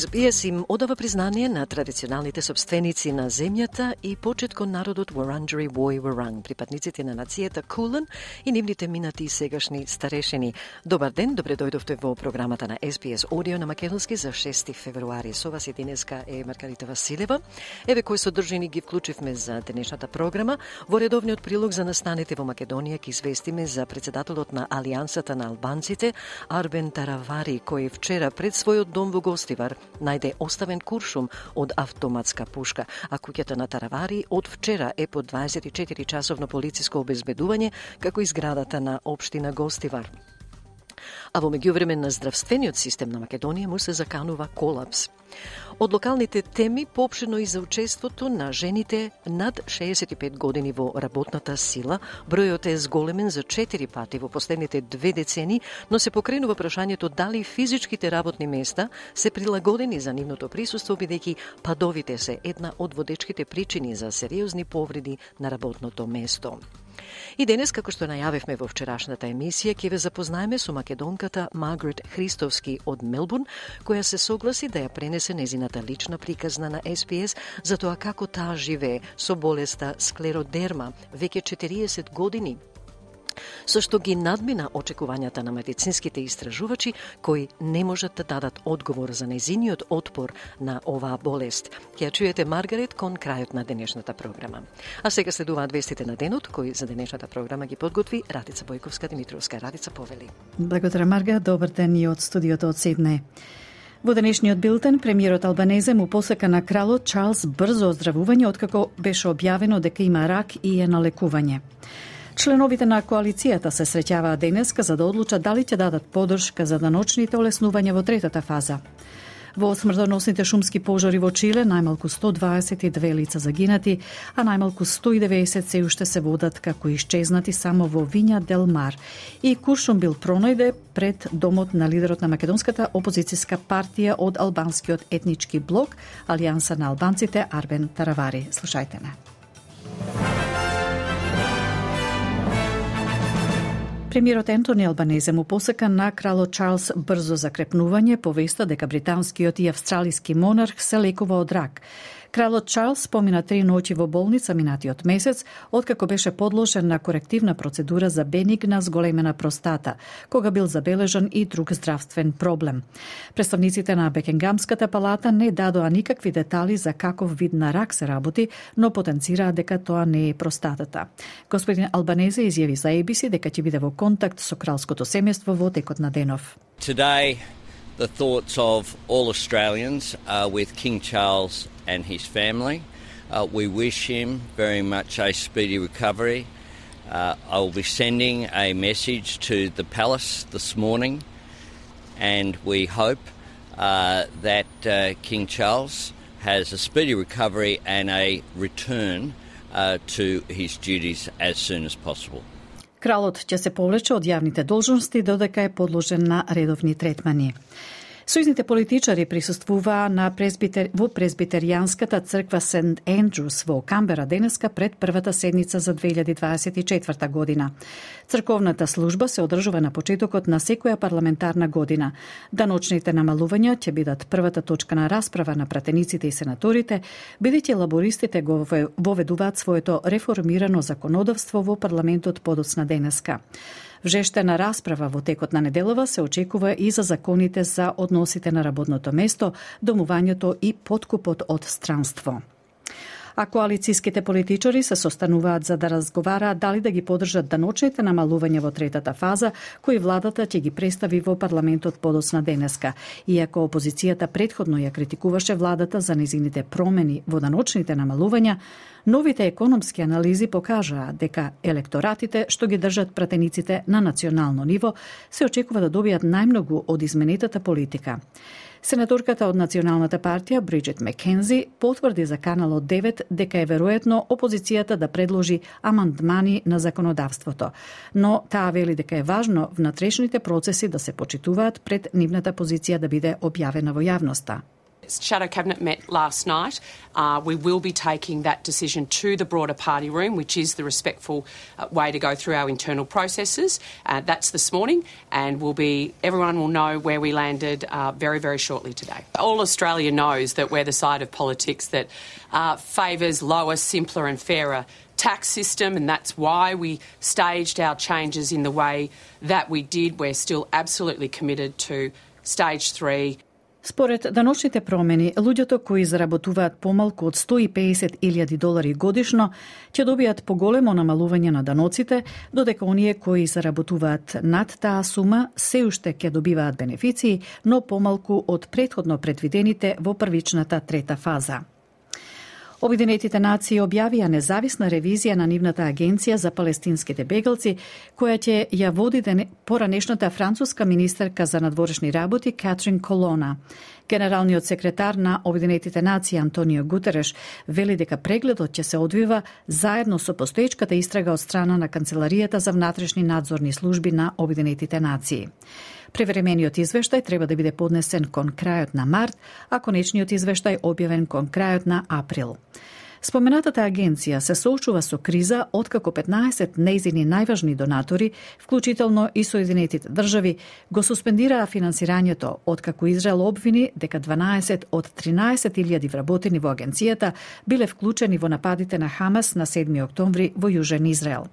SBS им одава признание на традиционалните собственици на земјата и почет кон народот Варанджери Вој Варанг, припадниците на нацијата Кулен и нивните минати и сегашни старешени. Добар ден, добре дојдовте во програмата на SBS Одио на Македонски за 6 февруари. Со вас и денеска е Маргарита Василева. Еве кои содржини ги вклучивме за денешната програма. Во редовниот прилог за настаните во Македонија ќе известиме за председателот на Алијансата на албанците Арбен Таравари, кој вчера пред својот дом во Гостивар најде оставен куршум од автоматска пушка, а куќата на Таравари од вчера е под 24 часовно полициско обезбедување како изградата на општина Гостивар. А во меѓувреме на здравствениот систем на Македонија му се заканува колапс. Од локалните теми поопшено и за учеството на жените над 65 години во работната сила, бројот е зголемен за 4 пати во последните две децени, но се покренува прашањето дали физичките работни места се прилагодени за нивното присуство, бидејќи падовите се една од водечките причини за сериозни повреди на работното место. И денес, како што најавивме во вчерашната емисија, ќе ве запознаеме со македонката Маргарет Христовски од Мелбурн, која се согласи да ја пренесе незината лична приказна на СПС за тоа како таа живее со болеста склеродерма. Веќе 40 години со што ги надмина очекувањата на медицинските истражувачи кои не можат да дадат одговор за незиниот отпор на оваа болест. Ќе чуете Маргарет кон крајот на денешната програма. А сега следуваат вестите на денот кои за денешната програма ги подготви Радица Бојковска Димитровска. Радица повели. Благодарам Марга, добар ден и од студиото од Сидне. Во денешниот билтен, премиерот Албанезе му посека на кралот Чарлс брзо оздравување откако беше објавено дека има рак и е на лекување. Членовите на коалицијата се среќаваат денеска за да одлучат дали ќе дадат подршка за даночните олеснувања во третата фаза. Во смртоносните шумски пожари во Чиле најмалку 122 лица загинати, а најмалку 190 се уште се водат како исчезнати само во Виња Дел Мар. И Куршум бил пронајде пред домот на лидерот на македонската опозицијска партија од албанскиот етнички блок Алијанса на албанците Арбен Таравари. Слушајте не. Премиерот Ентони Албанезе му посека на кралот Чарлс брзо закрепнување повеста дека британскиот и австралиски монарх се лекува од рак. Кралот Чарлс помина три ноќи во болница минатиот месец, откако беше подложен на корективна процедура за бенигна зголемена простата, кога бил забележан и друг здравствен проблем. Представниците на Бекенгамската палата не дадоа никакви детали за каков вид на рак се работи, но потенцираа дека тоа не е простатата. Господин Албанезе изјави за ABC дека ќе биде во контакт со кралското семејство во текот на денов. Today, the thoughts of all Australians are with King Charles and his family. Uh, we wish him very much a speedy recovery. Uh, I will be sending a message to the palace this morning, and we hope uh, that uh, King Charles has a speedy recovery and a return uh, to his duties as soon as possible. Кралот ќе се повлече од јавните должности додека е подложен на редовни третмани. Сојзните политичари присуствуваа на презбитер, во презбитеријанската црква Сент Ендрус во Камбера денеска пред првата седница за 2024 година. Црковната служба се одржува на почетокот на секоја парламентарна година. Даночните намалувања ќе бидат првата точка на расправа на пратениците и сенаторите, бидејќи лабористите го воведуваат своето реформирано законодавство во парламентот подоцна денеска. Вжештена расправа во текот на неделова се очекува и за законите за односите на работното место, домувањето и подкупот од странство а коалициските политичари се состануваат за да разговараат дали да ги подржат даночните намалувања во третата фаза, кои владата ќе ги представи во парламентот подосна денеска. Иако опозицијата предходно ја критикуваше владата за незините промени во даночните намалувања, Новите економски анализи покажаа дека електоратите што ги држат пратениците на национално ниво се очекува да добијат најмногу од изменетата политика. Сенаторката од Националната партија Бриджит Мекензи потврди за Каналот 9 дека е веројатно опозицијата да предложи амандмани на законодавството, но таа вели дека е важно внатрешните процеси да се почитуваат пред нивната позиција да биде објавена во јавноста. Shadow Cabinet met last night. Uh, we will be taking that decision to the broader party room, which is the respectful uh, way to go through our internal processes. Uh, that's this morning, and will be everyone will know where we landed uh, very, very shortly today. All Australia knows that we're the side of politics that uh, favours lower, simpler, and fairer tax system, and that's why we staged our changes in the way that we did. We're still absolutely committed to stage three. Според даночните промени, луѓето кои заработуваат помалку од 150.000 долари годишно ќе добијат поголемо намалување на даноците, додека оние кои заработуваат над таа сума се уште ќе добиваат бенефиции, но помалку од предходно предвидените во првичната трета фаза. Обединетите нации објавија независна ревизија на нивната агенција за палестинските бегалци, која ќе ја води ден поранешната француска министерка за надворешни работи Катрин Колона. Генералниот секретар на Обединетите нации Антонио Гутереш вели дека прегледот ќе се одвива заедно со постоечката истрага од страна на Канцеларијата за внатрешни надзорни служби на Обединетите нации. Превремениот извештај треба да биде поднесен кон крајот на март, а конечниот извештај објавен кон крајот на април. Споменатата агенција се соочува со криза откако 15 нејзини најважни донатори, вклучително и Соединетите држави, го суспендираа финансирањето откако Израел обвини дека 12 од 13.000 вработени во агенцијата биле вклучени во нападите на Хамас на 7 октомври во Јужен Израел.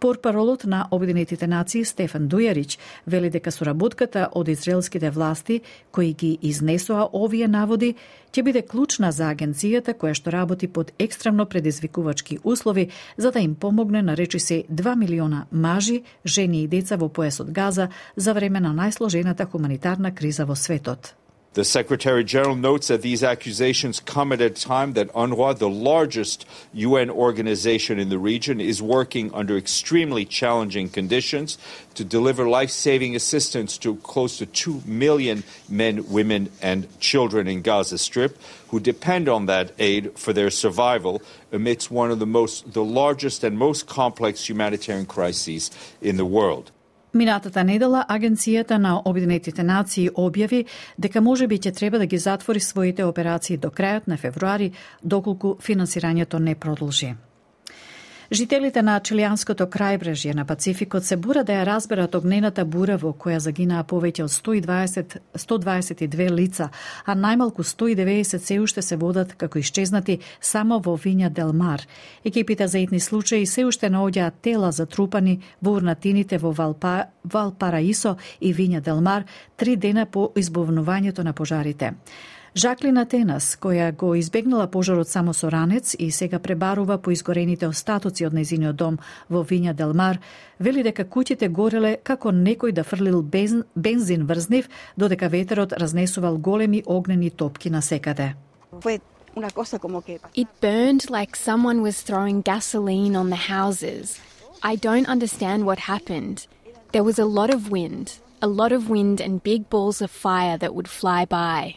Порпаролот на Обединетите нации Стефан Дујарич вели дека соработката од израелските власти кои ги изнесоа овие наводи ќе биде клучна за агенцијата која што работи под екстремно предизвикувачки услови за да им помогне на речи се 2 милиона мажи, жени и деца во поесот Газа за време на најсложената хуманитарна криза во светот. The Secretary General notes that these accusations come at a time that UNRWA, the largest UN organization in the region, is working under extremely challenging conditions to deliver life saving assistance to close to 2 million men, women, and children in Gaza Strip who depend on that aid for their survival amidst one of the most the largest and most complex humanitarian crises in the world. Минатата недела Агенцијата на Обединетите нации објави дека можеби ќе треба да ги затвори своите операции до крајот на февруари, доколку финансирањето не продолжи. Жителите на Чилијанското крајбрежје на Пацификот се бура да ја разберат огнената бура во која загинаа повеќе од 120, 122 лица, а најмалку 190 се уште се водат како исчезнати само во Виња Дел Мар. Екипите за итни случаи се уште наоѓаат тела затрупани во урнатините во Валпа, Валпараисо и Виња Дел Мар три дена по избовнувањето на пожарите. Жаклина Тенас, која го избегнала пожарот само со ранец и сега пребарува по изгорените остатоци од незиниот дом во Виња Делмар, вели дека куќите гореле како некој да фрлил бензин врз нив, додека ветерот разнесувал големи огнени топки на секаде. It burned like someone was throwing gasoline on the houses. I don't understand what happened. There was a lot of wind, a lot of wind and big balls of fire that would fly by.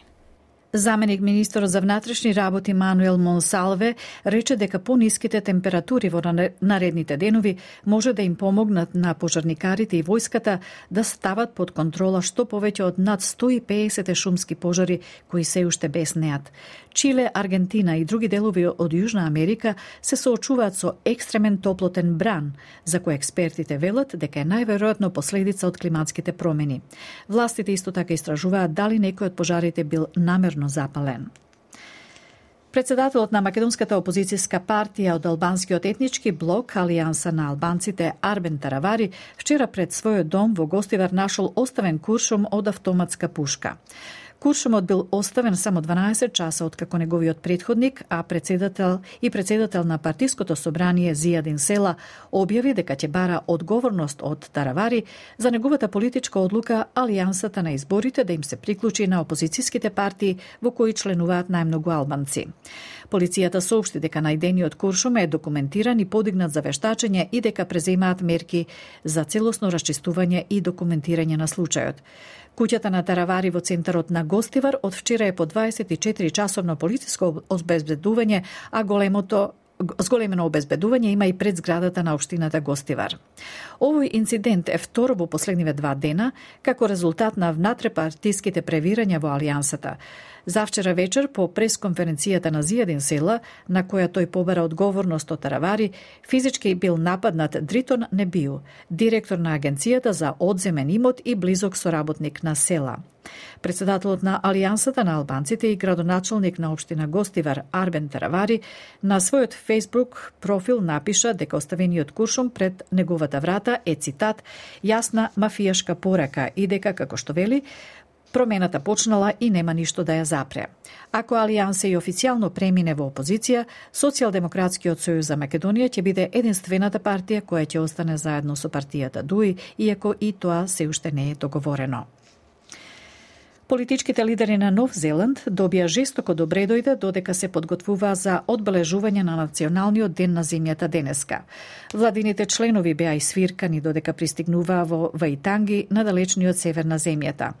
Заменик министерот за внатрешни работи Мануел Монсалве рече дека пониските температури во наредните денови може да им помогнат на пожарникарите и војската да стават под контрола што повеќе од над 150 шумски пожари кои се уште неат. Чиле, Аргентина и други делови од Јужна Америка се соочуваат со екстремен топлотен бран, за кој експертите велат дека е најверојатно последица од климатските промени. Властите исто така истражуваат дали некој од пожарите бил намерно запален. Председателот на Македонската опозицијска партија од албанскиот етнички блок Алијанса на албанците Арбен Таравари вчера пред својот дом во Гостивар нашол оставен куршум од автоматска пушка. Куршумот бил оставен само 12 часа од како неговиот предходник, а председател и председател на партиското собрание Зијадин Села објави дека ќе бара одговорност од Таравари за неговата политичка одлука алијансата на изборите да им се приклучи на опозицијските партии во кои членуваат најмногу албанци. Полицијата соопшти дека најдениот Куршум е документиран и подигнат за вештачење и дека преземаат мерки за целосно расчистување и документирање на случајот. Куќата на Таравари во центарот на Гостивар од вчера е по 24 часовно полициско обезбедување, а големото зголемено обезбедување има и пред зградата на општината Гостивар. Овој инцидент е втор во последниве два дена, како резултат на внатрепартиските превирања во Алијансата. Завчера вечер по пресконференцијата на Зијадин Села, на која тој побара одговорност од Таравари, физички бил нападнат Дритон Небиу, директор на агенцијата за одземен имот и близок соработник на Села. Председателот на Алијансата на албанците и градоначалник на општина Гостивар Арбен Таравари на својот Facebook профил напиша дека оставениот куршум пред неговата врата е цитат јасна мафијашка порака и дека како што вели Промената почнала и нема ништо да ја запре. Ако Алијанса и официјално премине во опозиција, Социјалдемократскиот сојуз за Македонија ќе биде единствената партија која ќе остане заедно со партијата ДУИ, иако и тоа се уште не е договорено. Политичките лидери на Нов Зеланд добија жестоко добредојде додека се подготвува за одбележување на националниот ден на земјата денеска. Владините членови беа свиркани додека пристигнуваа во Ваитанги на далечниот север на земјата.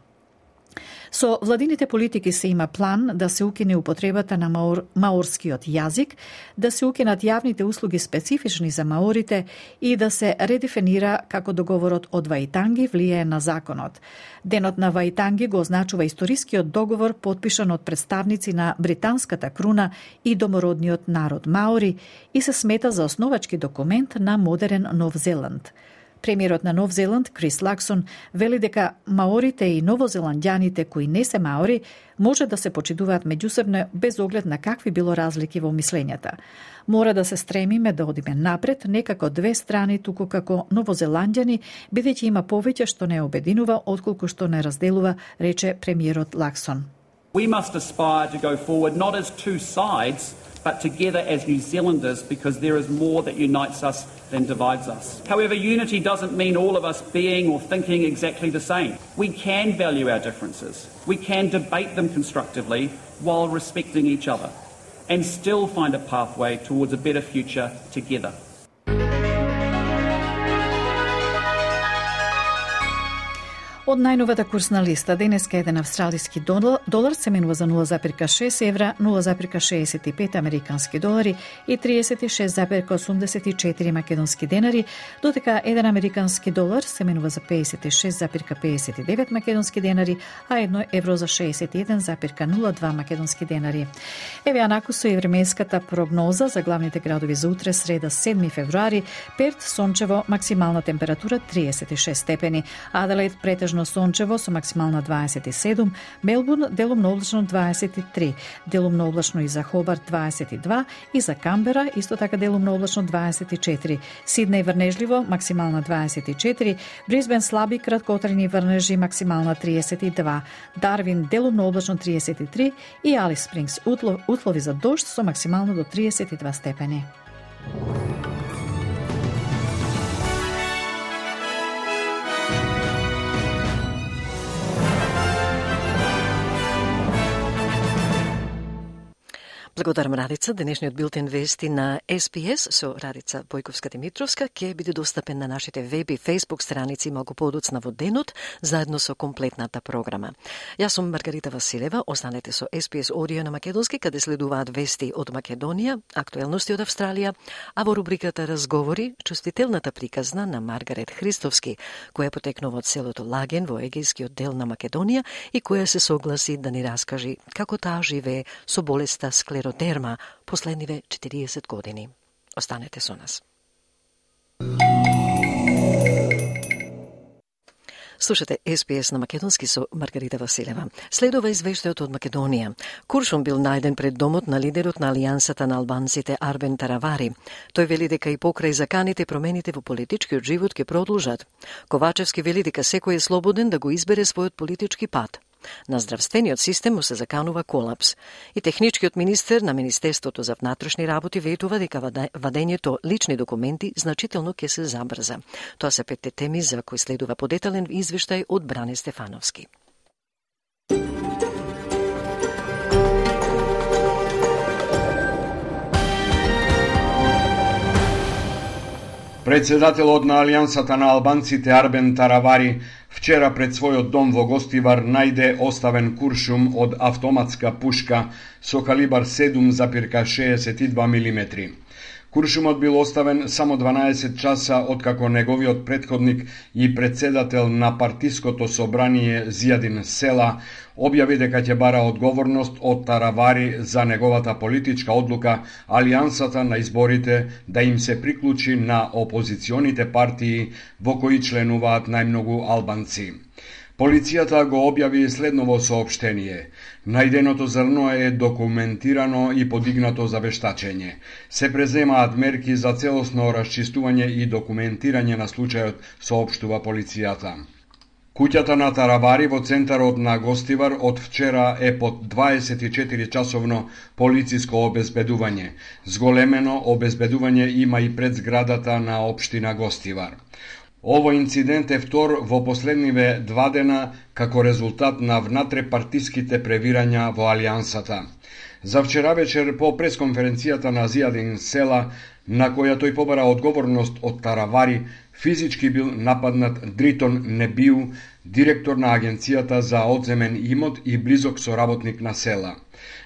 Со владините политики се има план да се укине употребата на маор, маорскиот јазик, да се укинат јавните услуги специфични за маорите и да се редефинира како договорот од Ваитанги влијае на законот. Денот на Ваитанги го означува историскиот договор подпишан од представници на британската круна и домородниот народ Маори и се смета за основачки документ на модерен Нов Зеланд. Премиерот на Нов Зеланд, Крис Лаксон, вели дека маорите и новозеландјаните кои не се маори може да се почитуваат меѓусебно без оглед на какви било разлики во мислењата. Мора да се стремиме да одиме напред, не како две страни, туку како новозеландјани, бидејќи има повеќе што не обединува отколку што не разделува, рече премиерот Лаксон. We must aspire to go forward not as two sides, but together as New Zealanders because there is more that unites us than divides us. However, unity doesn't mean all of us being or thinking exactly the same. We can value our differences. We can debate them constructively while respecting each other and still find a pathway towards a better future together. Од најновата курсна листа, денеска еден австралиски долар се менува за 0,6 евра, 0,65 американски долари и 36,84 македонски денари, додека еден американски долар се менува за 56,59 македонски денари, а едно евро за 61,02 македонски денари. Еве анакусо и временската прогноза за главните градови за утре среда 7 февруари, Перт сончево максимална температура 36 степени, Аделаид претежно Делумно сончево со максимална 27, Мелбурн делумно облачно 23, делумно облачно и за Хобар 22 и за Камбера исто така делумно облачно 24, Сиднеј врнежливо максимална 24, Брисбен слаби краткотрени врнежи максимална 32, Дарвин делумно облачно 33 и Алис Спрингс утлови за дожд со максимално до 32 степени. Благодарам Радица. Денешниот билтен вести на СПС со Радица Бојковска-Димитровска ќе биде достапен на нашите веб и Facebook страници малку подоцна во денот, заедно со комплетната програма. Јас сум Маргарита Василева, останете со СПС Audio на Македонски, каде следуваат вести од Македонија, актуелности од Австралија, а во рубриката Разговори, чувствителната приказна на Маргарет Христовски, која потекнува од селото Лаген во егејскиот дел на Македонија и која се согласи да ни раскажи како таа живее со болеста склероз склеродерма последниве 40 години. Останете со нас. Слушате СПС на Македонски со Маргарита Василева. Следува извештајот од Македонија. Куршум бил најден пред домот на лидерот на Алијансата на албанците Арбен Таравари. Тој вели дека и покрај заканите промените во политичкиот живот ќе продолжат. Ковачевски вели дека секој е слободен да го избере својот политички пат. На здравствениот систем му се заканува колапс. И техничкиот министер на Министерството за внатрешни работи ветува дека вадењето лични документи значително ќе се забрза. Тоа се петте теми за кои следува подетален извештај од Бране Стефановски. Председателот на Алијансата на албанците Арбен Таравари вчера пред својот дом во Гостивар најде оставен куршум од автоматска пушка со калибар 7,62 мм. Куршумот бил оставен само 12 часа откако неговиот предходник и председател на партиското собрание Зијадин Села објави дека ќе бара одговорност од Таравари за неговата политичка одлука Алијансата на изборите да им се приклучи на опозиционите партии во кои членуваат најмногу албанци. Полицијата го објави следново сообштение. Најденото зрно е документирано и подигнато за вештачење. Се преземаат мерки за целосно расчистување и документирање на случајот, соопштува полицијата. Куќата на Таравари во центарот на Гостивар од вчера е под 24 часовно полициско обезбедување. Зголемено обезбедување има и пред зградата на општина Гостивар. Овој инцидент е втор во последниве два дена како резултат на внатрепартиските превирања во Алијансата. За вчера вечер по пресконференцијата на Зијадин Села, на која тој побара одговорност од Таравари, физички бил нападнат Дритон Небиу, директор на Агенцијата за одземен имот и близок соработник на Села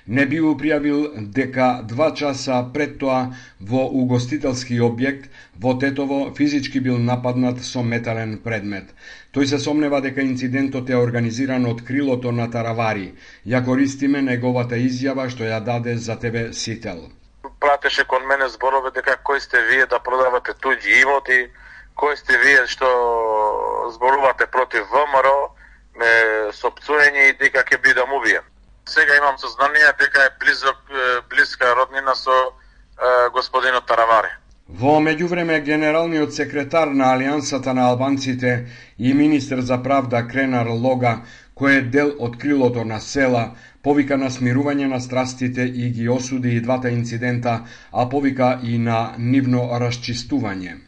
не би пријавил дека два часа пред тоа во угостителски објект во Тетово физички бил нападнат со метален предмет. Тој се сомнева дека инцидентот е организиран од крилото на Таравари. Ја користиме неговата изјава што ја даде за тебе Сител. Пратеше кон мене зборове дека кој сте вие да продавате туѓи имоти, кој сте вие што зборувате против ВМРО, ме сопцуење и дека ќе бидам убиен сега имам сознание дека е близок, близка роднина со е, господинот Таравари. Во меѓувреме генералниот секретар на Алијансата на албанците и министер за правда Кренар Лога, кој е дел од крилото на села, повика на смирување на страстите и ги осуди и двата инцидента, а повика и на нивно расчистување.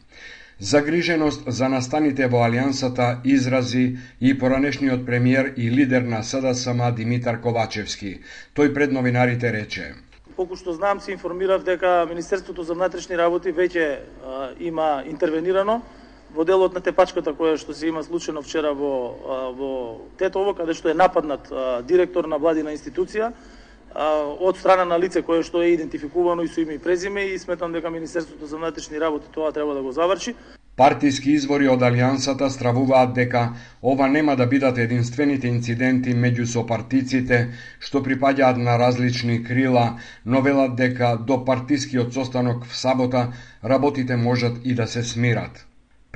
Загриженост за настаните во Алијансата изрази и поранешниот премиер и лидер на СДСМ Димитар Ковачевски. Тој пред новинарите рече: Колку што знам, се информирав дека Министерството за внатрешни работи веќе има интервенирано во делот на тепачката која што се има случено вчера во, а, во Тетово, каде што е нападнат а, директор на владина институција од страна на лице кое што е идентификувано и со име и презиме и сметам дека Министерството за внатрешни работи тоа треба да го заврши. Партиски извори од Алијансата стравуваат дека ова нема да бидат единствените инциденти меѓу сопартиците што припаѓаат на различни крила, но велат дека до партискиот состанок в сабота работите можат и да се смират.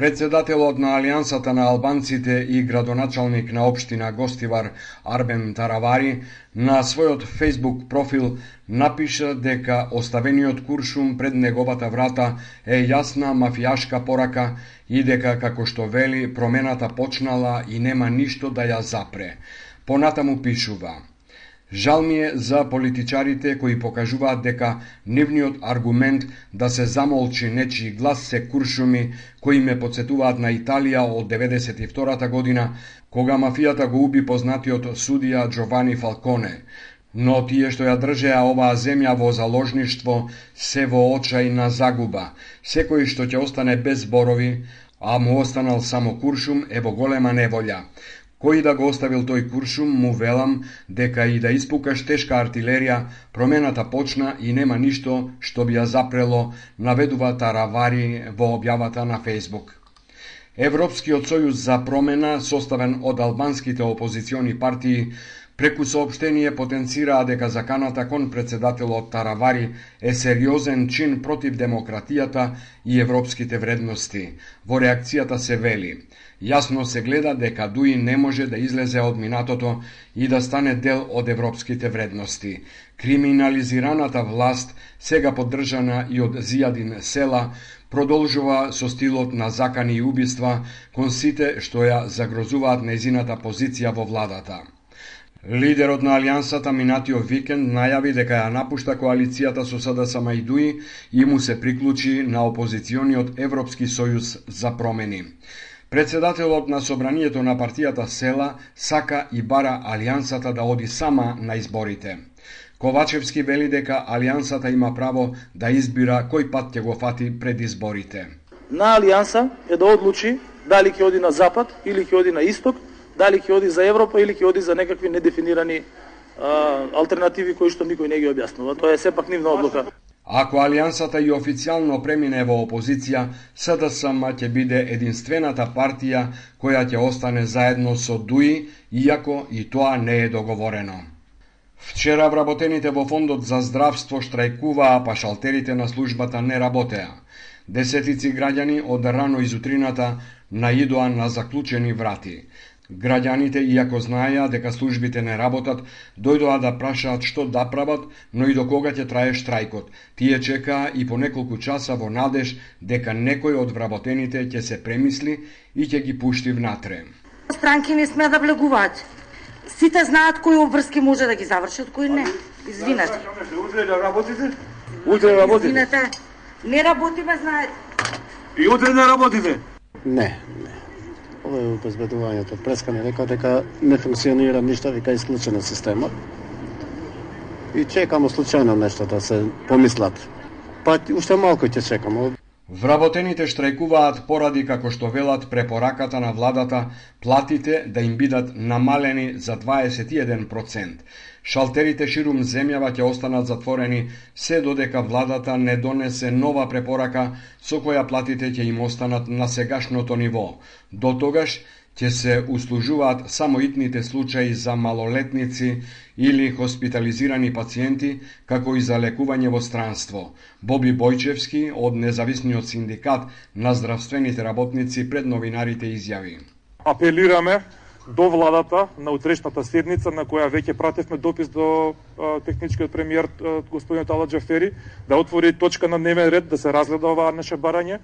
Председателот на Алијансата на албанците и градоначалник на општина Гостивар Арбен Таравари на својот Facebook профил напиша дека оставениот куршум пред неговата врата е јасна мафијашка порака и дека, како што вели, промената почнала и нема ништо да ја запре. Понатаму пишува – Жал ми е за политичарите кои покажуваат дека нивниот аргумент да се замолчи нечи глас се куршуми кои ме подсетуваат на Италија од 92 година, кога мафијата го уби познатиот судија Джовани Фалконе. Но тие што ја држеа оваа земја во заложништво се во очајна загуба. Секој што ќе остане без зборови, а му останал само куршум, е во голема неволја. Кој да го оставил тој куршум, му велам дека и да испукаш тешка артилерија, промената почна и нема ништо што би ја запрело, наведува Таравари во објавата на Фейсбук. Европскиот сојуз за промена, составен од албанските опозициони партии, преку сообштение потенцираа дека заканата кон председателот Таравари е сериозен чин против демократијата и европските вредности. Во реакцијата се вели – Јасно се гледа дека Дуи не може да излезе од минатото и да стане дел од европските вредности. Криминализираната власт, сега поддржана и од Зијадин Села, продолжува со стилот на закани и убиства кон сите што ја загрозуваат незината позиција во владата. Лидерот на Алијансата минатио викенд најави дека ја напушта коалицијата со СДС Мајдуи и му се приклучи на опозициониот Европски сојуз за промени. Председателот на собранието на партијата Села сака и бара Алијансата да оди сама на изборите. Ковачевски вели дека Алијансата има право да избира кој пат ќе го фати пред изборите. На Алијанса е да одлучи дали ќе оди на запад или ќе оди на исток, дали ќе оди за Европа или ќе оди за некакви недефинирани а, алтернативи кои што никој не ги објаснува. Тоа е сепак нивна одлука. Ако Алијансата и официјално премине во опозиција, СДСМ ќе биде единствената партија која ќе остане заедно со ДУИ, иако и тоа не е договорено. Вчера вработените во Фондот за здравство штрајкуваа, па шалтерите на службата не работеа. Десетици граѓани од рано изутрината наидоа на заклучени врати. Граѓаните, иако знаеа дека службите не работат, дојдоа да прашаат што да прават, но и до кога ќе трае штрајкот. Тие чекаа и по неколку часа во надеж дека некој од вработените ќе се премисли и ќе ги пушти внатре. Странки не сме да влегуваат Сите знаат кои обврски може да ги завршат, кои не. Извинете. Утре да работите? Утре работите? Извинете. Не работиме, знаете. И утре не работите? Не, не. Ова е обезбедувањето. Преска ми река дека не функционира ништо, вика исклучена система. И чекамо случајно нешто да се помислат. Па уште малку ќе чекамо. Вработените штрајкуваат поради како што велат препораката на владата платите да им бидат намалени за 21%. Шалтерите ширум земјава ќе останат затворени се додека владата не донесе нова препорака со која платите ќе им останат на сегашното ниво. До тогаш ќе се услужуваат само итните случаи за малолетници или хоспитализирани пациенти, како и за лекување во странство. Боби Бојчевски од Независниот синдикат на здравствените работници пред новинарите изјави. Апелираме до владата на утрешната седница на која веќе пратевме допис до а, техничкиот премиер господин Тала Джафери да отвори точка на дневен ред да се разгледа оваа наше барање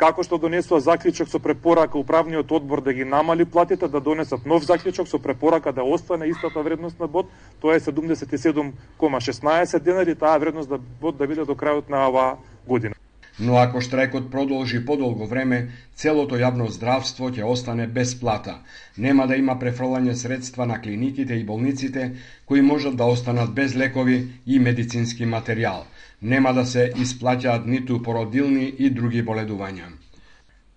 како што донесува заклучок со препорака управниот одбор да ги намали платите, да донесат нов заклучок со препорака да остане истата вредност на бод, тоа е 77,16 денари, таа вредност да бод да биде до крајот на оваа година. Но ако штрајкот продолжи подолго време, целото јавно здравство ќе остане без плата. Нема да има префрлање средства на клиниките и болниците, кои можат да останат без лекови и медицински материјал нема да се исплаќаат ниту породилни и други боледувања.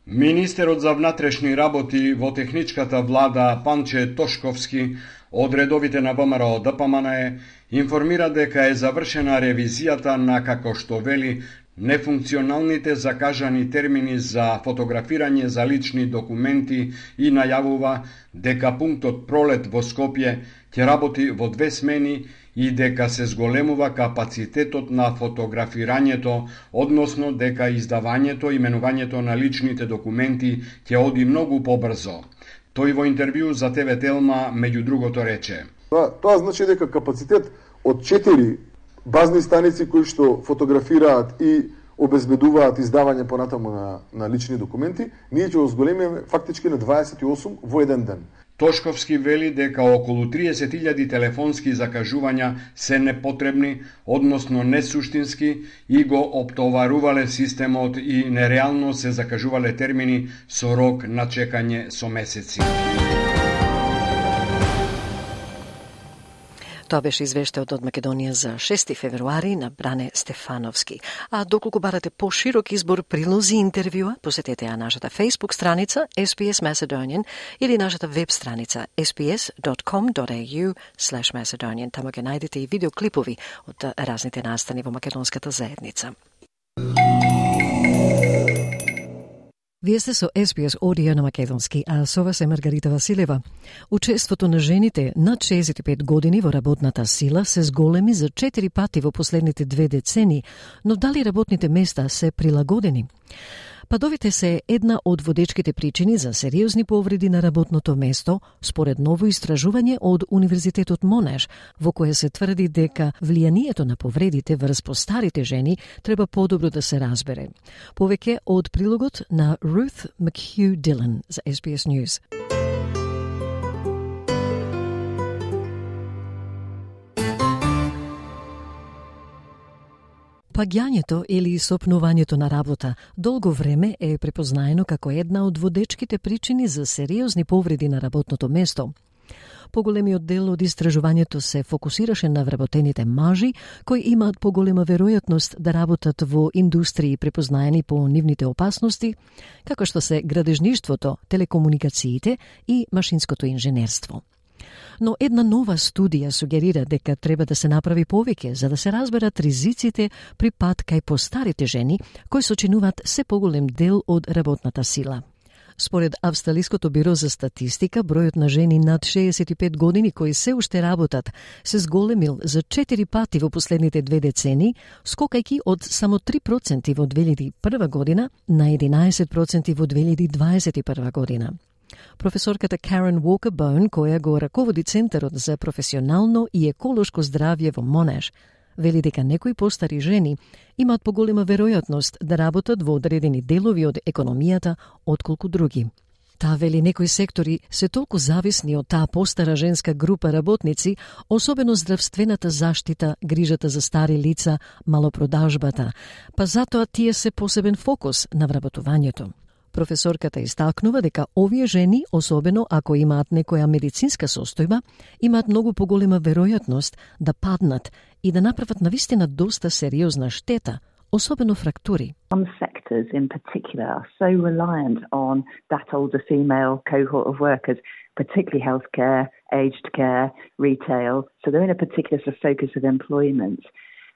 Министерот за внатрешни работи во техничката влада Панче Тошковски од редовите на ВМРО ДПМН информира дека е завршена ревизијата на како што вели нефункционалните закажани термини за фотографирање за лични документи и најавува дека пунктот Пролет во Скопје ќе работи во две смени и дека се зголемува капацитетот на фотографирањето, односно дека издавањето и менувањето на личните документи ќе оди многу побрзо. Тој во интервју за ТВ Телма меѓу другото рече. Тоа, тоа значи дека капацитет од 4 базни станици кои што фотографираат и обезбедуваат издавање понатаму на, на лични документи, ние ќе го зголемиме фактички на 28 во еден ден. Тошковски вели дека околу 30.000 телефонски закажувања се непотребни, односно несуштински и го оптоварувале системот и нереално се закажувале термини со рок на чекање со месеци. Тоа беше извештајот од Македонија за 6 февруари на Бране Стефановски. А доколку барате поширок избор прилози интервјуа, посетете ја нашата Facebook страница SPS Macedonian или нашата веб страница sps.com.au Macedonian. Таму ќе најдете и видеоклипови од разните настани во македонската заедница. Вие сте со SBS Audio на Македонски, а со вас е Маргарита Василева. Учеството на жените над 65 години во работната сила се зголеми за 4 пати во последните две децени, но дали работните места се прилагодени? Падовите се една од водечките причини за сериозни повреди на работното место, според ново истражување од Универзитетот Монеш, во кое се тврди дека влијанието на повредите врз постарите жени треба подобро да се разбере. Повеќе од прилогот на Ruth McHugh Dillon за SBS News. Паѓањето или сопнувањето на работа долго време е препознаено како една од водечките причини за сериозни повреди на работното место. Поголемиот дел од истражувањето се фокусираше на вработените мажи, кои имаат поголема веројатност да работат во индустрии препознаени по нивните опасности, како што се градежништвото, телекомуникациите и машинското инженерство. Но една нова студија сугерира дека треба да се направи повеќе за да се разберат ризиците при пат кај постарите жени кои сочинуваат се поголем дел од работната сила. Според Австралиското биро за статистика, бројот на жени над 65 години кои се уште работат се зголемил за 4 пати во последните две децени, скокајки од само 3% во 2001 година на 11% во 2021 година. Професорката Карен Уокербоун, која го раководи Центарот за професионално и еколошко здравје во Монеш, вели дека некои постари жени имаат поголема веројатност да работат во одредени делови од економијата отколку други. Таа вели некои сектори се толку зависни од таа постара женска група работници, особено здравствената заштита, грижата за стари лица, малопродажбата, па затоа тие се посебен фокус на вработувањето. Професорката истакнува дека овие жени, особено ако имаат некоја медицинска состојба, имаат многу поголема веројатност да паднат и да направат навистина доста сериозна штета, особено фрактури. Some sectors in particular are so reliant on that older female cohort of workers, particularly healthcare, aged care, retail. So they're in a particular sort of focus of employment.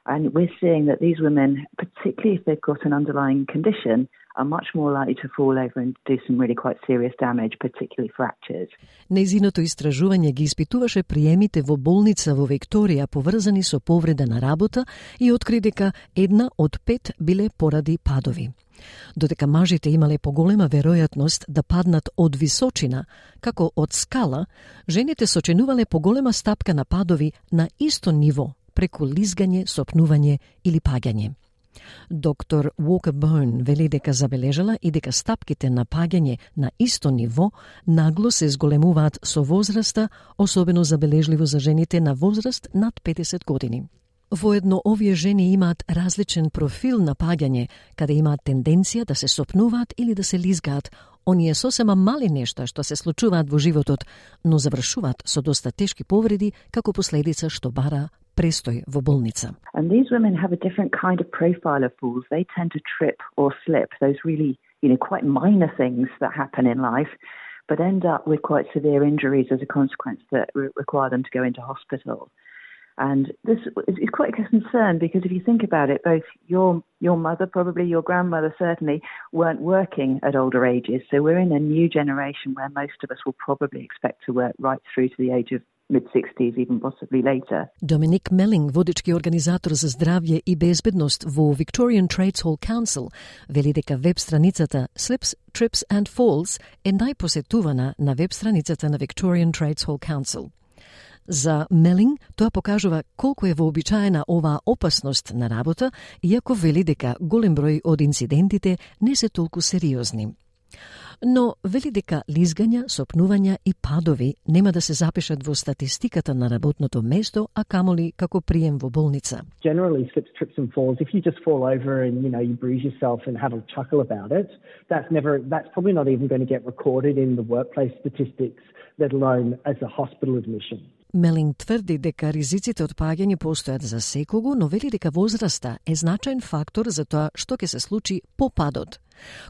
And we're seeing that these women, particularly if they've got an underlying condition, are much more likely to fall over and do some really quite serious damage, particularly fractures. Нејзиното истражување ги испитуваше приемите во болница во Викторија поврзани со повреда на работа и откри дека една од пет биле поради падови. Додека мажите имале поголема веројатност да паднат од височина, како од скала, жените сочинувале поголема стапка на падови на исто ниво, преку лизгање, сопнување или паѓање. Доктор Уокер Бърн вели дека забележала и дека стапките на паѓање на исто ниво нагло се зголемуваат со возраста, особено забележливо за жените на возраст над 50 години. Воедно овие жени имаат различен профил на паѓање, каде имаат тенденција да се сопнуваат или да се лизгаат, оние сосема мали нешта што се случуваат во животот, но завршуваат со доста тешки повреди како последица што бара And these women have a different Kind of profile of falls. They tend to trip or slip; those really, you know, quite minor things that happen in life but end up with quite severe injuries as a consequence that require them to go into hospital. And this is quite a concern because if you think about it, both your your mother, probably your grandmother, certainly weren't working at older ages. So we're in a new generation where most of us will probably expect to work right through to the age of mid-60s, even possibly later. Доминик Мелинг, водички организатор за здравје и безбедност во Victorian Trades Hall Council, вели дека веб страницата Slips, Trips and Falls е најпосетувана на веб страницата на Victorian Trades Hall Council. За Мелинг, тоа покажува колку е вообичаена оваа опасност на работа, иако вели дека голем број од инцидентите не се толку сериозни. Но вели дека лизгања, сопнувања и падови нема да се запишат во статистиката на работното место, а камоли како прием во болница. Generally slips, trips and falls, if you just fall over and you know you bruise yourself and have a chuckle about it, that's never that's probably not even going to get recorded in the workplace statistics, let alone as a hospital admission. Мелинг тврди дека ризиците од паѓање постојат за секого, но вели дека возраста е значаен фактор за тоа што ќе се случи по падот.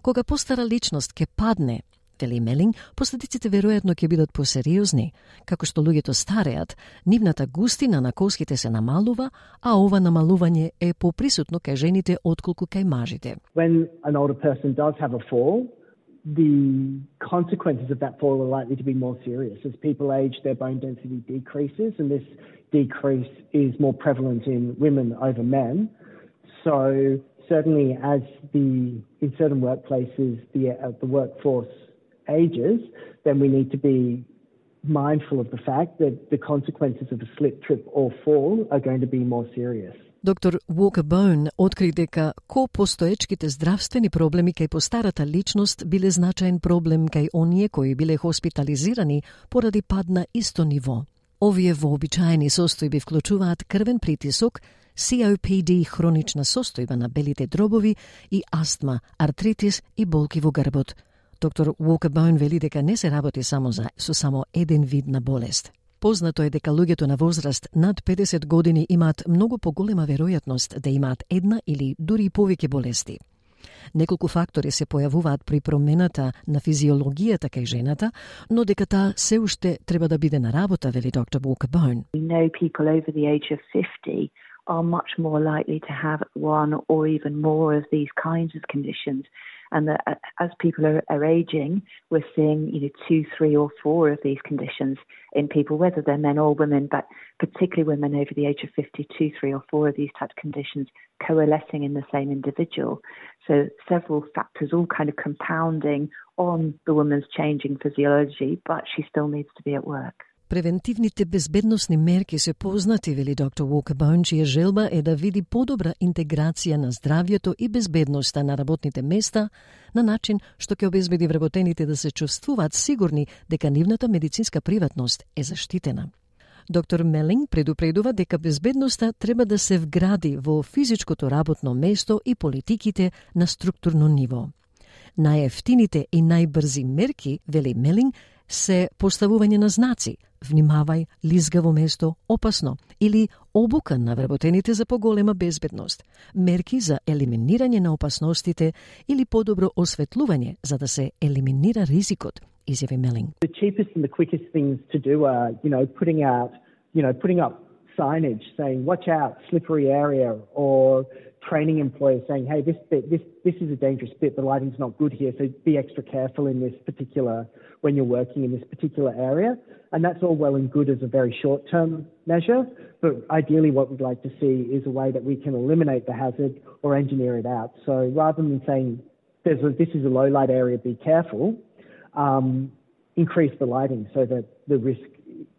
Кога постара личност ќе падне, вели Мелинг, последиците веројатно ќе бидат посериозни. Како што луѓето стареат, нивната густина на коските се намалува, а ова намалување е поприсутно кај жените отколку кај мажите. When an older person does have a fall, the consequences of that fall are likely to be more serious. As people age, their bone density decreases, and this decrease is more prevalent in women over men. So certainly, as the in certain workplaces the uh, the workforce ages, then we need to be mindful of the fact that the consequences of a slip, trip, or fall are going to be more serious. Доктор Walker Bone откри дека ко постоечките здравствени проблеми кај постарата личност биле значаен проблем кај оние кои биле хоспитализирани поради пад на исто ниво. Овие вообичаени состојби вклучуваат крвен притисок, COPD хронична состојба на белите дробови и астма, артритис и болки во грбот. Доктор Уокербаун вели дека не се работи само за со само еден вид на болест. Познато е дека луѓето на возраст над 50 години имаат многу поголема веројатност да имаат една или дури повеќе болести. Неколку фактори се појавуваат при промената на физиологијата кај жената, но дека таа се уште треба да биде на работа, вели доктор Walker We know people over the age of 50 are much more likely to have one or even more of these kinds of conditions. And that uh, as people are, are aging, we're seeing you know two, three, or four of these conditions in people, whether they're men or women, but particularly women over the age of 50, two, three, or four of these types of conditions coalescing in the same individual. So several factors all kind of compounding on the woman's changing physiology, but she still needs to be at work. Превентивните безбедносни мерки се познати, вели доктор Уокабаун, чија желба е да види подобра интеграција на здравјето и безбедноста на работните места на начин што ќе обезбеди вработените да се чувствуваат сигурни дека нивната медицинска приватност е заштитена. Доктор Мелинг предупредува дека безбедноста треба да се вгради во физичкото работно место и политиките на структурно ниво. Најефтините и најбрзи мерки, вели Мелинг, се поставување на знаци, внимавај, лизгаво место, опасно, или обука на вработените за поголема безбедност, мерки за елиминирање на опасностите или подобро осветлување за да се елиминира ризикот, изјави Мелинг. The cheapest and the quickest things to do are, you know, putting out, you know, putting up signage saying watch out slippery area or training employers saying, hey, this bit, this, this is a dangerous bit, the lighting's not good here, so be extra careful in this particular, when you're working in this particular area. And that's all well and good as a very short term measure, but ideally what we'd like to see is a way that we can eliminate the hazard or engineer it out. So rather than saying, There's a, this is a low light area, be careful, um, increase the lighting so that the risk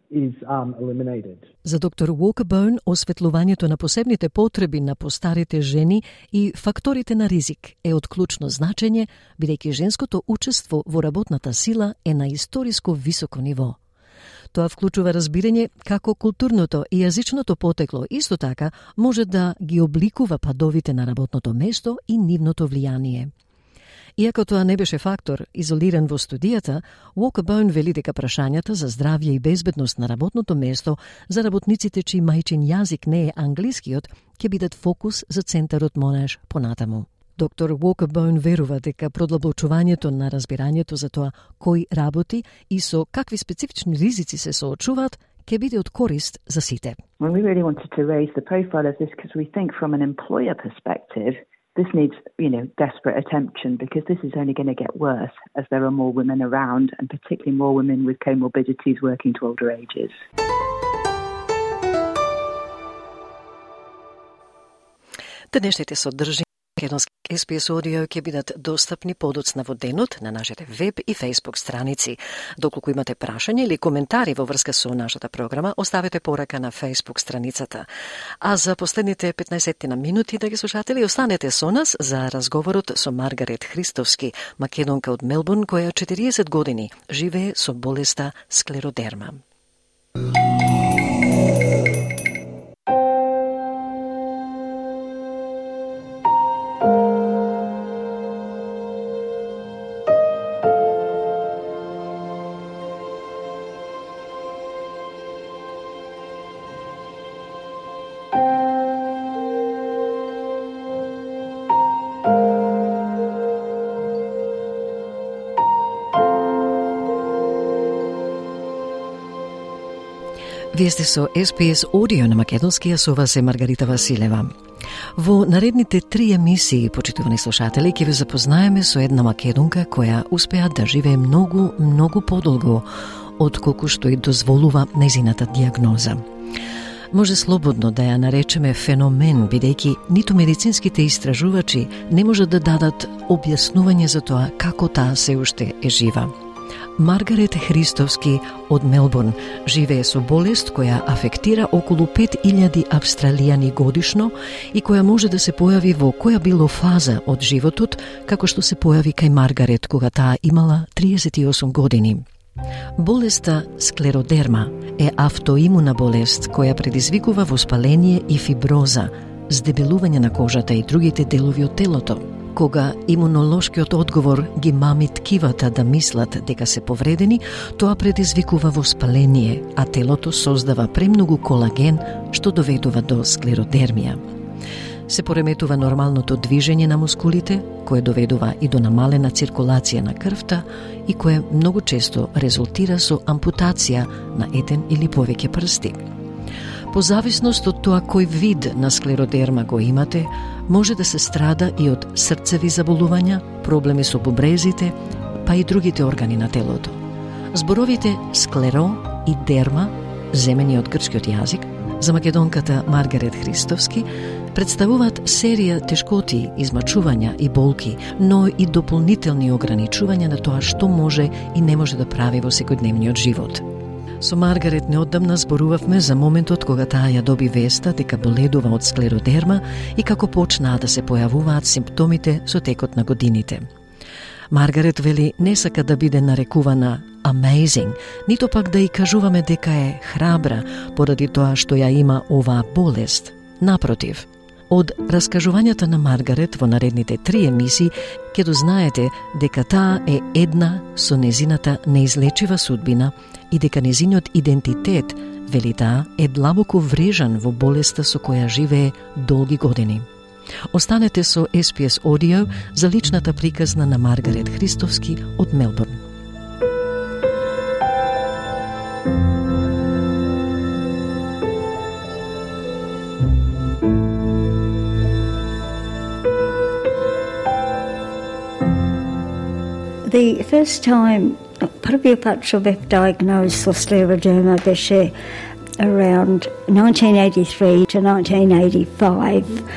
is um, eliminated. За доктор Уокбърн, осветлувањето на посебните потреби на постарите жени и факторите на ризик е од клучно значење, бидејќи женското учество во работната сила е на историско високо ниво. Тоа вклучува разбирање како културното и јазичното потекло исто така може да ги обликува падовите на работното место и нивното влијание. Иако тоа не беше фактор изолиран во студијата, Walker Bone вели дека прашањата за здравје и безбедност на работното место за работниците чиј мајчин јазик не е англискиот ќе бидат фокус за центарот Монаш понатаму. Доктор Bone верува дека продлабочувањето на разбирањето за тоа кој работи и со какви специфични ризици се соочуваат ќе биде од корист за сите. When we really wanted to raise the profile of this because we think from an employer perspective this needs, you know, desperate attention because this is only going to get worse as there are more women around and particularly more women with comorbidities working to older ages. Денешните содржини Македонски SPS Audio ќе бидат достапни подоцна во денот на нашите веб и Facebook страници. Доколку имате прашања или коментари во врска со нашата програма, оставете порака на Facebook страницата. А за последните 15 на минути, да ги слушатели, останете со нас за разговорот со Маргарет Христовски, македонка од Мелбурн, која 40 години живее со болеста склеродерма. Вие сте со SPS Audio на Македонскија, со вас е Маргарита Василева. Во наредните три емисии, почитувани слушатели, ќе ве запознаеме со една македонка која успеа да живее многу, многу подолго од колку што и дозволува незината диагноза. Може слободно да ја наречеме феномен, бидејќи ниту медицинските истражувачи не можат да дадат објаснување за тоа како таа се уште е жива. Маргарет Христовски од Мелбурн живее со болест која афектира околу 5000 австралијани годишно и која може да се појави во која било фаза од животот, како што се појави кај Маргарет кога таа имала 38 години. Болеста склеродерма е автоимуна болест која предизвикува воспаление и фиброза, здебелување на кожата и другите делови од телото. Кога имунолошкиот одговор ги мами ткивата да мислат дека се повредени, тоа предизвикува воспаление, а телото создава премногу колаген што доведува до склеродермија се пореметува нормалното движење на мускулите, кое доведува и до намалена циркулација на крвта и кое многу често резултира со ампутација на еден или повеќе прсти. По зависност од тоа кој вид на склеродерма го имате, може да се страда и од срцеви заболувања, проблеми со бубрезите, па и другите органи на телото. Зборовите склеро и дерма, земени од грчкиот јазик, за македонката Маргарет Христовски, представуваат серија тешкоти, измачувања и болки, но и дополнителни ограничувања на тоа што може и не може да прави во секојдневниот живот. Со Маргарет неодамна зборувавме за моментот кога таа ја доби веста дека боледува од склеродерма и како почнаа да се појавуваат симптомите со текот на годините. Маргарет вели не сака да биде нарекувана amazing, нито пак да и кажуваме дека е храбра поради тоа што ја има оваа болест. Напротив, од раскажувањата на Маргарет во наредните три емисии ќе дознаете дека таа е една со незината неизлечива судбина и дека незиниот идентитет, вели таа, е длабоко врежан во болеста со која живее долги години. Останете со SPS Audio за личната приказна на Маргарет Христовски од Мелбурн. the first time, probably apart from being diagnosed with scleroderma, around 1983 to 1985,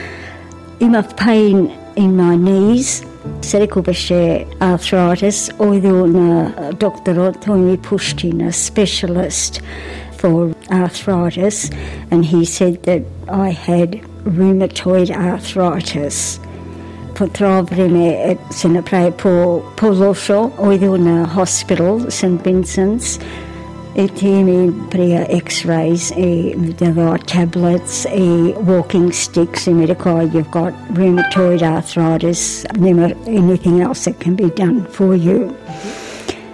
my pain in my knees, cervical Bashir arthritis, oydun doctor Tony pushed in a specialist for arthritis, and he said that I had rheumatoid arthritis. По тоа време се направи по, по лошо, ојдел на hospital, St. Vincent's, ATM pria x-rays, a, there are tablets, a walking sticks, a medical, you've got rheumatoid arthritis, never anything else that can be done for you.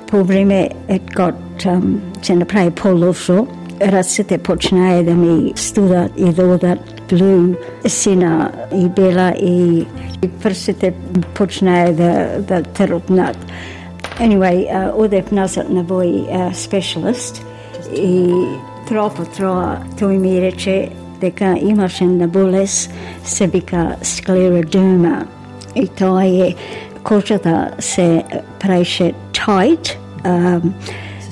По време it got, um, се направи по-лошо, рацете почнаа да ми студат и додат блу, сина и бела и, и прсите почнаа да, да трупнат. Anyway, uh, odep nazad na boj uh, specialist i tro po tro ми рече дека имаше на болест се вика склеродерма и тоа е кожата се праеше tight, um,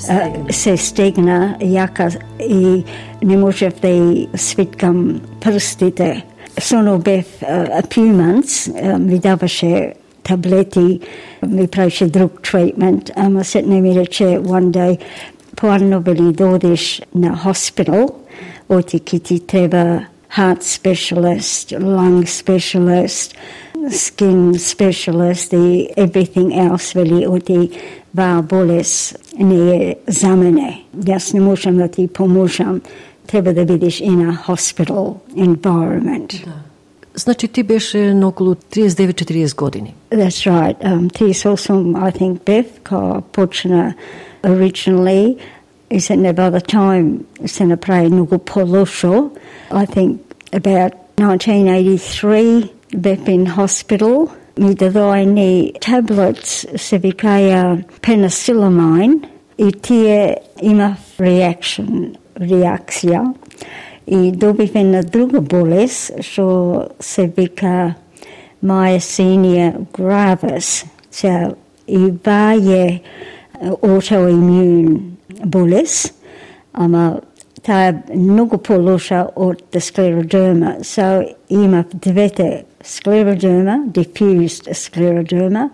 uh, се стегна јака и не можев да и свиткам прстите. Соно бев uh, a few months, uh, ми даваше таблети, ми правеше друг treatment, ама не ми рече one day, поарно били додеш на hospital, оти ки ти треба heart specialist, lung specialist, skin specialist и everything else вели оти ваа болес не е за мене. Јас не можам да ти поможам. Треба да бидеш in a hospital environment. Да. Значи ти беше на околу 39-40 години. That's right. Um, 38, I think, Beth, ка почна originally и се не by the time се направи многу по-лошо. I think about 1983, Beth in hospital, ми дадај ни tablets се викаја penicillamine и тие имав reaction, реакција и добивме на друга болест, што се вика myasthenia gravis. So, и ба е autoimmune болест, ама таа е многу полоша од склеродерма. So, имав двете склеродерма, diffused scleroderma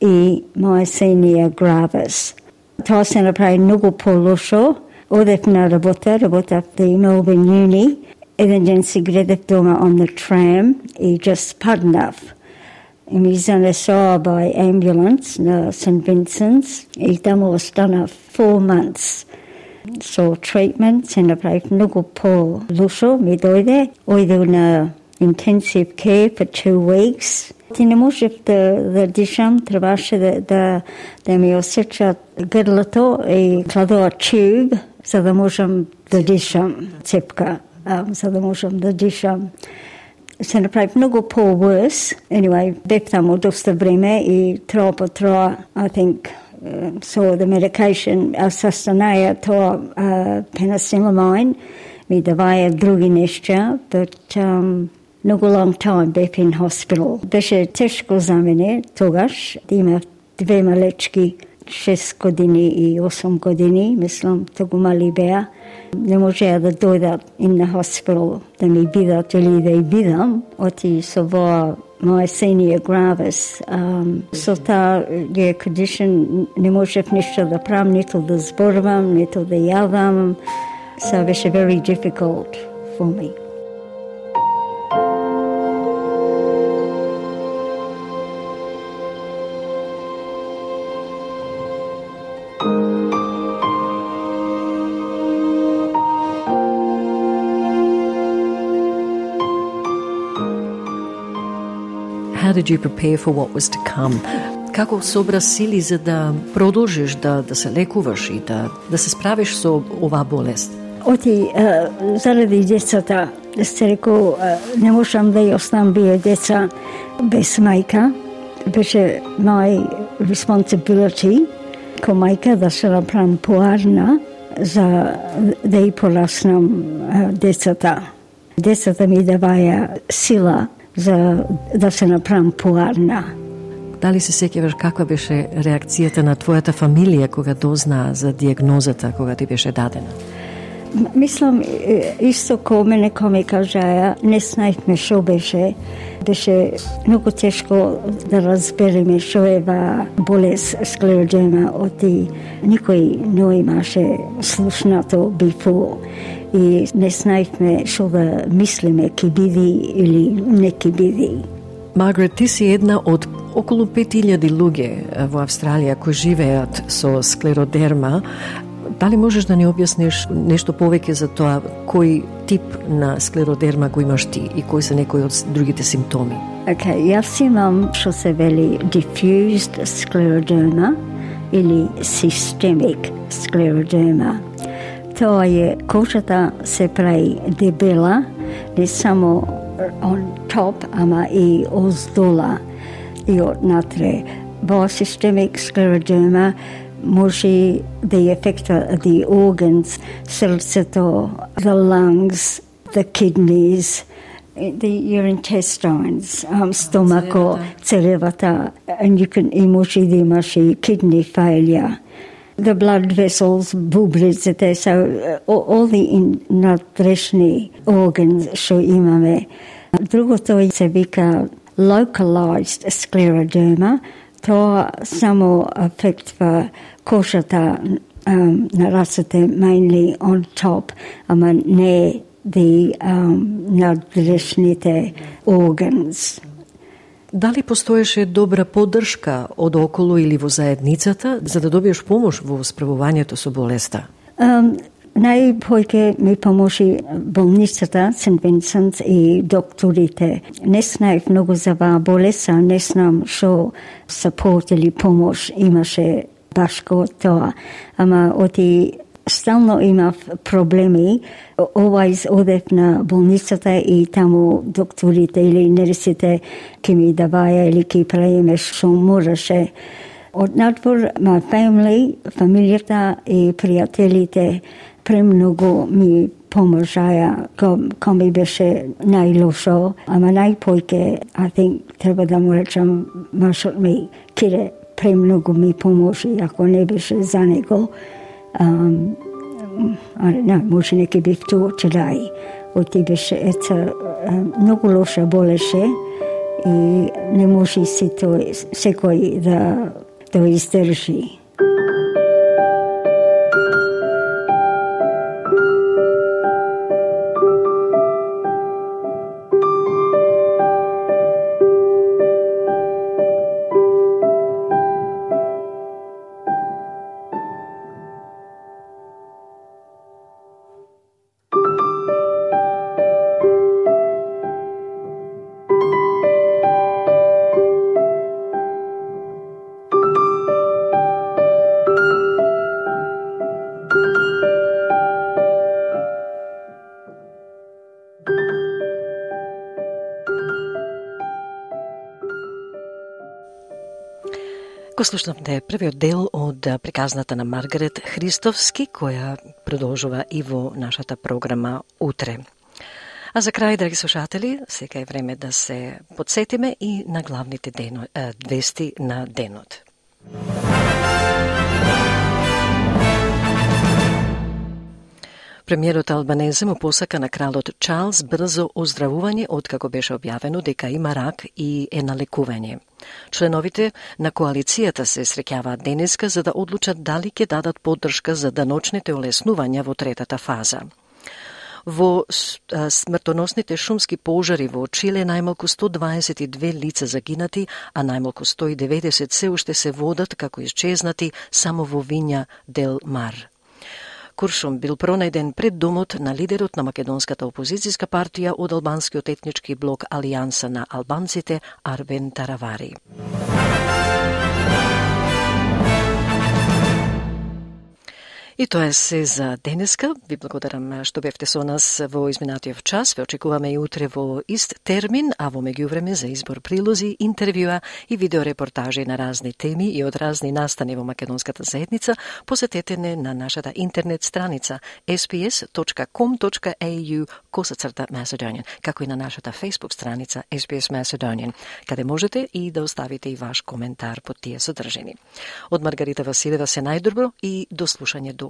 и myasthenia gravis. Тоа се направи многу полошо, Одев на работа, работав the Melbourne Uni. Еден ден си гледав дома on the tram и just паднав. ми занесоа by ambulance на St. Vincent's и таму остана four months. So treatment се направив многу по-лушо, ми дојде. Ојде на intensive care for two weeks. Ти не можев да, да дишам, требаше да, да, да ми осечат грлото и кладоа тюб, за да можам да дишам, цепка, за да можам да дишам. Се направи многу по-worse. Anyway, бев таму доста време и троа по троа, I think, uh, so the medication, Sustaneja, тоа uh, penicillamine, ми даваја други нешта, but um, многу long time бев in hospital. Беше тешко за мене тогаш, да имав две малечки, 6 години и 8 години, мислам, тогу мали беа. Не можеа да дојдат in the hospital да ми бидат или да и бидам, оти со воа myasthenia gravis. Um, со таа е condition не можев ништо да правам, ниту да зборувам, ниту да јавам. So беше very difficult for me. How did you prepare for what was to come? Како собра сили за да продолжиш да, да се лекуваш и да, да се справиш со оваа болест? Оти, заради децата, се реко, не можам да ја оставам бие деца без мајка. Беше my responsibility ко мајка да се направам поарна за да ја пораснам децата. Децата ми даваја сила за да се направам поарна. Дали се сеќаваш каква беше реакцијата на твојата фамилија кога дознаа за диагнозата кога ти беше дадена? Мислам, исто ко мене ко ми кажаја, не знаевме што беше. Беше многу тешко да разбереме што е ва болест склеродема, оти никој не имаше слушнато бифо и не знаевме што да мислиме ки биди или не ки биди. Маргарет, ти си една од околу 5000 луѓе во Австралија кои живеат со склеродерма. Дали можеш да ни објасниш нешто повеќе за тоа кој тип на склеродерма го имаш ти и кои се некои од другите симптоми? Okay, јас имам што се вели diffused scleroderma или systemic scleroderma. Тоа е кожата се прави дебела, не само on top, ама и оздола и однатре. Во systemic scleroderma може да ефектува the organs, срцето, the lungs, the kidneys, the, your intestines, um, стомако, цревата, and you can, и може да имаш и kidney failure. The blood vessels, бублиците, so all, all the надрешни organs што имаме. Другото се вика localized scleroderma, тоа само афектва кожата um, на рацете mainly on top, ама не the um, надрешните organs. Дали постоеше добра поддршка од околу или во заедницата за да добиеш помош во справувањето со болеста? Um, Најпојке ми помоши болницата Сент Винсент и докторите. Не знаев многу за ваа болеса, не знам што сапорт или помош имаше баш ко тоа. Ама оти стално имав проблеми. Овај одев на болницата и таму докторите или нерсите ки ми даваја или ки правиме што мораше. Од надвор, ма фамили, фамилијата и пријателите премногу ми поможаја ко, ми беше најлошо, ама најпојке, I think, треба да му речам, машот ми, кире премногу ми поможи, ако не беше за него. Um, I може не ке ту да, today. Оти беше, ета, многу лоша болеше и не може си тој, секој да, да издржи. Го слушнавте првиот дел од приказната на Маргарет Христовски, која продолжува и во нашата програма утре. А за крај, драги слушатели, сега е време да се подсетиме и на главните дено, вести на денот. Премиерот Албанезе му посака на кралот Чарлз брзо оздравување откако беше објавено дека има рак и е на лекување. Членовите на коалицијата се среќаваат денеска за да одлучат дали ќе дадат поддршка за даночните олеснувања во третата фаза. Во смртоносните шумски пожари во Чиле најмалку 122 лица загинати, а најмалку 190 се уште се водат како исчезнати само во Виња Дел Мар. Куршум бил пронајден пред домот на лидерот на македонската опозицијска партија од албанскиот етнички блок Алијанса на албанците Арбен Таравари. И тоа е се за денеска. Ви благодарам што бевте со нас во изминатиот час. Ве очекуваме и утре во ист термин, а во меѓувреме за избор прилози, интервјуа и видеорепортажи на разни теми и од разни настани во македонската заедница, посетете не на нашата интернет страница sps.com.au косацрта Macedonian, како и на нашата Facebook страница SPS Macedonian, каде можете и да оставите и ваш коментар под тие содржини. Од Маргарита Василева се најдобро и до слушање до